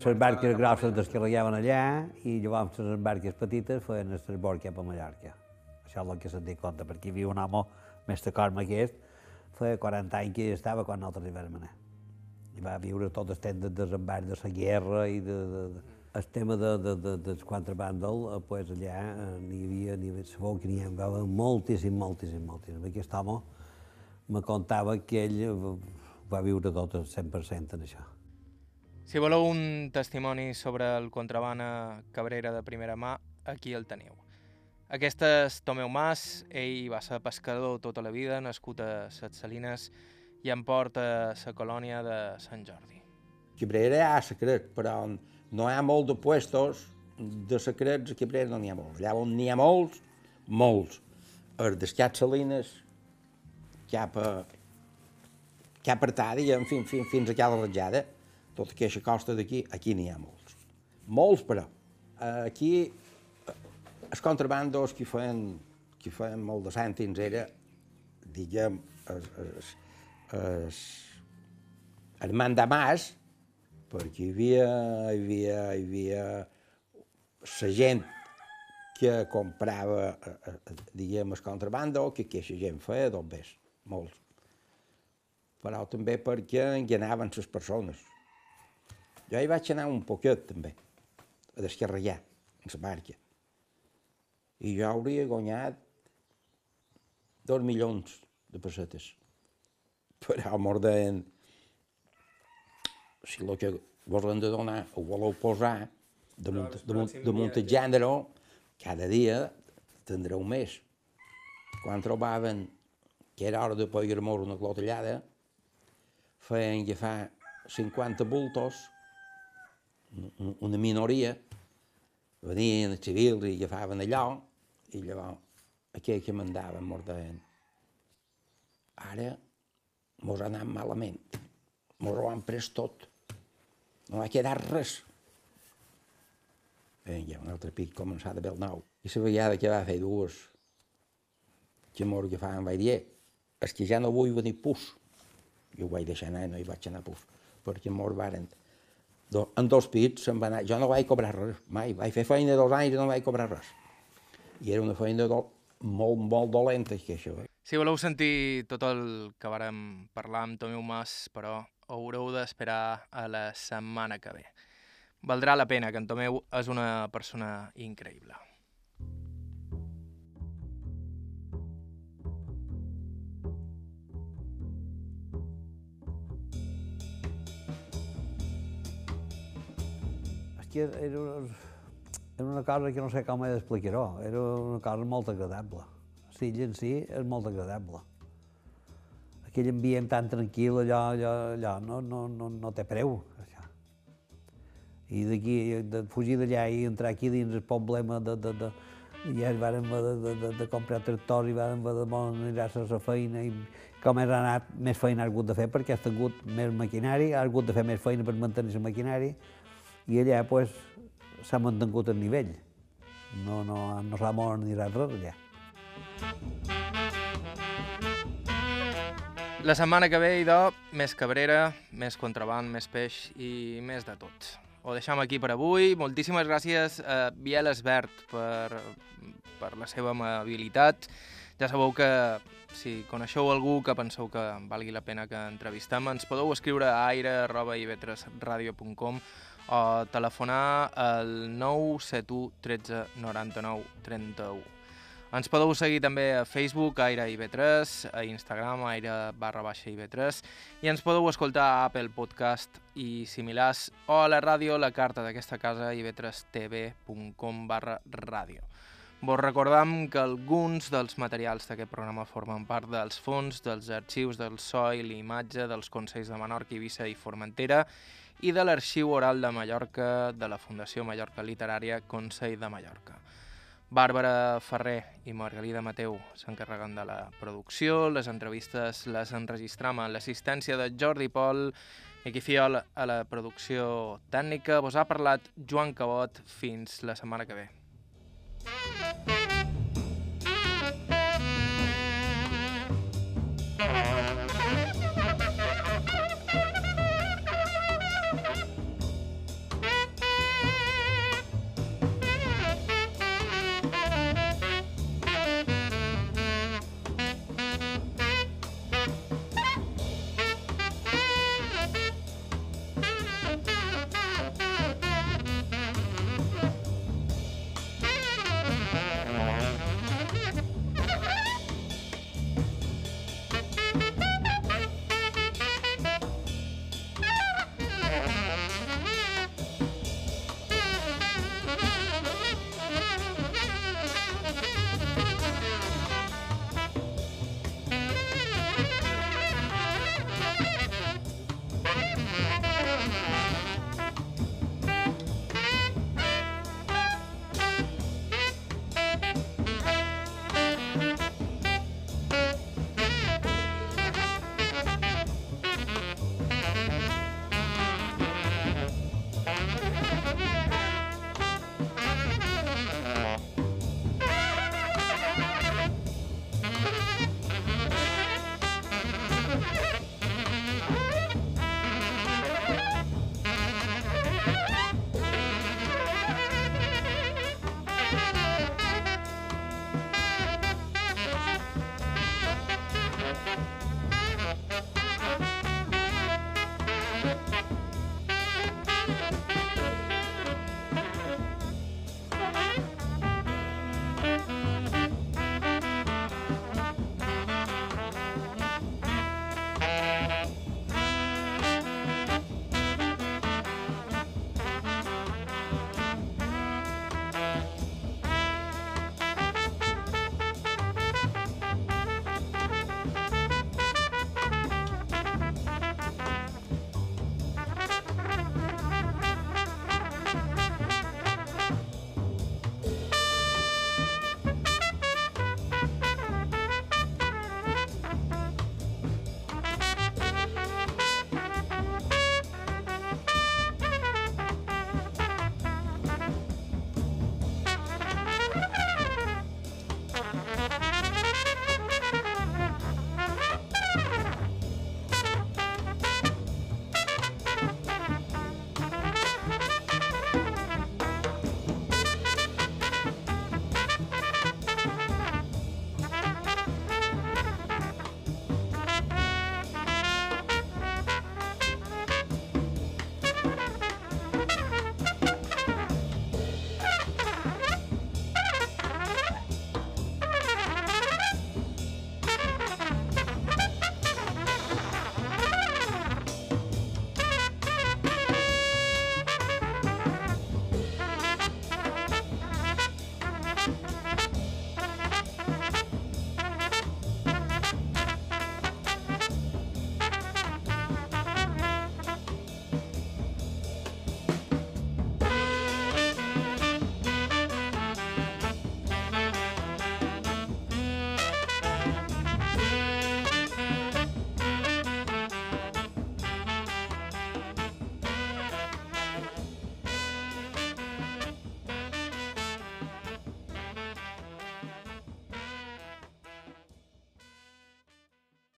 les barques grosses descarregaven allà i llavors les barques petites feien el transbord cap a Mallorca. Això és el que se'n té compte, perquè hi havia un home més de corma aquest, feia 40 anys que estava quan nosaltres hi vam anar. I va viure tot el temps de desembarc de la guerra i de, de, de el tema de, de, de, dels contrabandol, eh, pues allà eh, n'hi havia, n'hi havia, sabeu que n'hi havia moltíssim, moltíssim, moltíssim. Aquest home me contava que ell eh, va viure tot el 100% en això. Si voleu un testimoni sobre el contraban a Cabrera de primera mà, aquí el teniu. Aquest és Tomeu Mas, ell va ser pescador tota la vida, nascut a Set Salines i en porta a la colònia de Sant Jordi. Cabrera hi ha secret, però no hi ha molt de puestos de secrets a Cabrera no n'hi ha molts. Allà on n'hi ha molts, molts. Els d'Escat Salines, cap a, cap a Tàdia, fins, fins, fins a Cala Ratjada, tota aquesta costa d'aquí, aquí n'hi ha molts. Molts, però. Aquí, els contrabandos que feien, que feien molt de cèntims era, diguem, es, es, es, el mandamàs, perquè hi havia, hi havia, hi havia la gent que comprava, diguem, el contrabando, que aquesta gent feia dos bes, molts. Però també perquè enganaven les persones. Jo hi vaig anar un poquet, també, a descarregar, en la barca. I jo hauria guanyat dos milions de pessetes. Però mos deien, si el que vos hem de donar ho voleu posar damunt, damunt, damunt el gènere, cada dia tindreu més. Quan trobaven que era hora de pagar-nos una clotellada, feien agafar 50 bultos, un- una minoria, venien els civils i agafaven allò, i llavors aquell que mandaven mos deien ara mos ha anat malament, mos ho han pres tot, no ha quedat res. Vinga, un altre pic començar de nou. I la vegada que va fer dues, que mos agafaven, vaig dir, és que ja no vull venir pus. Jo ho vaig deixar anar, no hi vaig anar pus, perquè mos varen do, en dos pits se'n va anar. Jo no vaig cobrar res, mai. Vaig fer feina dos anys i no vaig cobrar res. I era una feina do, molt, molt dolenta, que això. Eh? Si voleu sentir tot el que vàrem parlar amb Tomeu Mas, però haureu d'esperar a la setmana que ve. Valdrà la pena, que en Tomeu és una persona increïble. És que era, era una cosa que no sé com he d'explicar-ho, era una cosa molt agradable. L'illa en si és molt agradable. Aquell ambient tan tranquil, allò, allò, allò no, no, no, no té preu. Això. I d'aquí, de fugir d'allà i entrar aquí dins el problema de, de, de, ja vàrem de, de, de, de comprar tractor i vàrem de anirar a la feina i com has anat, més feina has hagut de fer perquè has tingut més maquinari, has hagut de fer més feina per mantenir la maquinari i allà pues, s'ha mantingut el nivell. No, no, no s'ha mort ni res allà. La setmana que ve, idò, més cabrera, més contraband, més peix i més de tot. Ho deixam aquí per avui. Moltíssimes gràcies a Biel Esbert per, per la seva amabilitat. Ja sabeu que si coneixeu algú que penseu que valgui la pena que entrevistem, ens podeu escriure a aire.ivetresradio.com o telefonar al 971 13 99 31. Ens podeu seguir també a Facebook, Aire IB3, a Instagram, Aire barra baixa IB3, i ens podeu escoltar a Apple Podcast i similars, o a la ràdio, la carta d'aquesta casa, ib3tv.com barra ràdio. Vos recordam que alguns dels materials d'aquest programa formen part dels fons, dels arxius del so i l'imatge dels Consells de Menorca, Eivissa i Formentera i de l'Arxiu Oral de Mallorca de la Fundació Mallorca Literària Consell de Mallorca. Bàrbara Ferrer i Margalida Mateu s'encarreguen de la producció, les entrevistes les enregistram a l'assistència de Jordi Pol i qui fiol a la producció tècnica. Vos ha parlat Joan Cabot. Fins la setmana que ve.